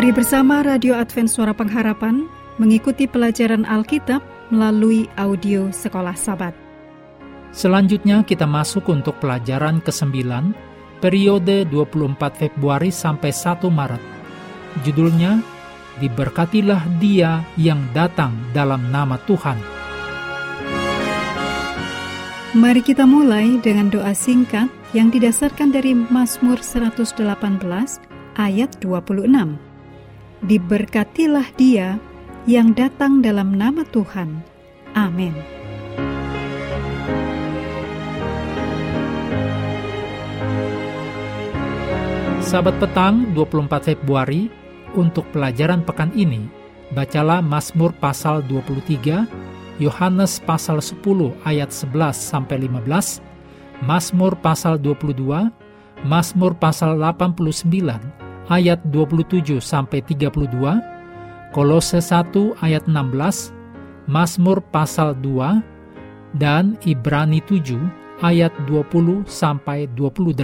Kembali bersama Radio Advent Suara Pengharapan mengikuti pelajaran Alkitab melalui audio Sekolah Sabat. Selanjutnya kita masuk untuk pelajaran ke-9 periode 24 Februari sampai 1 Maret. Judulnya Diberkatilah dia yang datang dalam nama Tuhan. Mari kita mulai dengan doa singkat yang didasarkan dari Mazmur 118 ayat 26. Diberkatilah dia yang datang dalam nama Tuhan. Amin. Sahabat petang 24 Februari, untuk pelajaran pekan ini, bacalah Mazmur pasal 23, Yohanes pasal 10 ayat 11 sampai 15, Mazmur pasal 22, Mazmur pasal 89 ayat 27 sampai 32, Kolose 1 ayat 16, Mazmur pasal 2 dan Ibrani 7 ayat 20 sampai 28.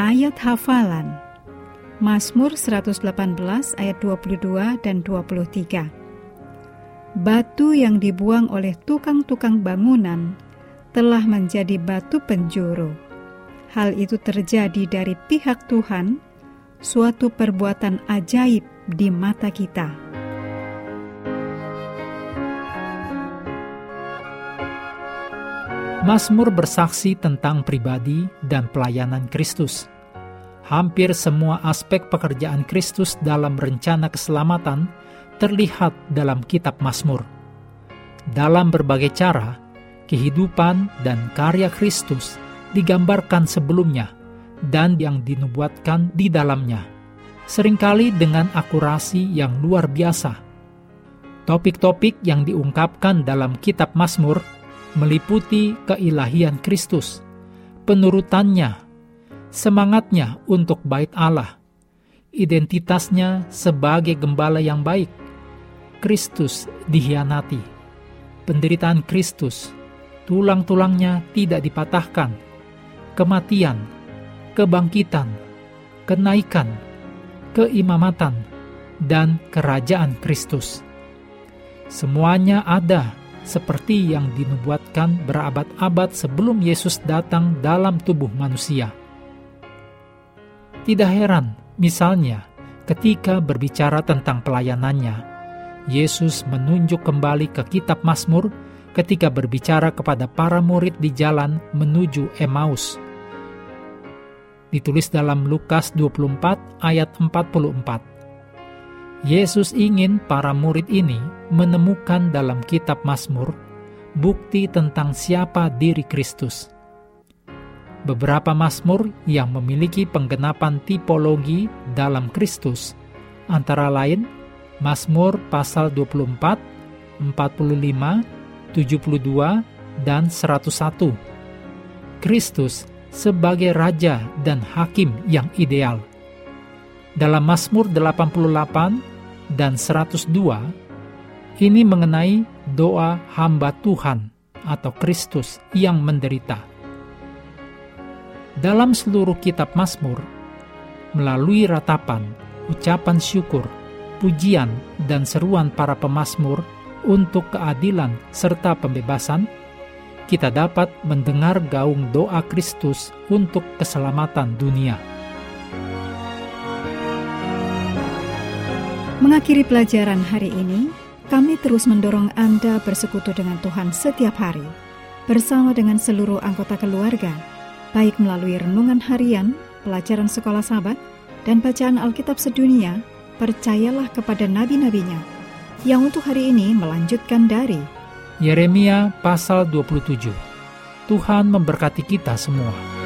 Ayat hafalan Mazmur 118 ayat 22 dan 23. Batu yang dibuang oleh tukang-tukang bangunan telah menjadi batu penjuru hal itu terjadi dari pihak Tuhan, suatu perbuatan ajaib di mata kita. Mazmur bersaksi tentang pribadi dan pelayanan Kristus. Hampir semua aspek pekerjaan Kristus dalam rencana keselamatan terlihat dalam kitab Mazmur. Dalam berbagai cara, kehidupan dan karya Kristus digambarkan sebelumnya dan yang dinubuatkan di dalamnya, sering kali dengan akurasi yang luar biasa. Topik-topik yang diungkapkan dalam kitab Mazmur meliputi keilahian Kristus, penurutannya, semangatnya untuk bait Allah, identitasnya sebagai gembala yang baik, Kristus dihianati, penderitaan Kristus, tulang-tulangnya tidak dipatahkan, kematian, kebangkitan, kenaikan, keimamatan, dan kerajaan Kristus. Semuanya ada seperti yang dinubuatkan berabad-abad sebelum Yesus datang dalam tubuh manusia. Tidak heran, misalnya, ketika berbicara tentang pelayanannya, Yesus menunjuk kembali ke kitab Mazmur ketika berbicara kepada para murid di jalan menuju Emmaus. Ditulis dalam Lukas 24 ayat 44. Yesus ingin para murid ini menemukan dalam kitab Mazmur bukti tentang siapa diri Kristus. Beberapa Mazmur yang memiliki penggenapan tipologi dalam Kristus, antara lain Mazmur pasal 24, 45, 72, dan 101. Kristus sebagai Raja dan Hakim yang ideal. Dalam Mazmur 88 dan 102, ini mengenai doa hamba Tuhan atau Kristus yang menderita. Dalam seluruh kitab Mazmur, melalui ratapan, ucapan syukur, pujian, dan seruan para pemazmur untuk keadilan serta pembebasan, kita dapat mendengar gaung doa Kristus untuk keselamatan dunia. Mengakhiri pelajaran hari ini, kami terus mendorong Anda bersekutu dengan Tuhan setiap hari, bersama dengan seluruh anggota keluarga, baik melalui renungan harian, pelajaran sekolah sahabat, dan bacaan Alkitab sedunia, percayalah kepada nabi-nabinya, yang untuk hari ini melanjutkan dari Yeremia pasal 27. Tuhan memberkati kita semua.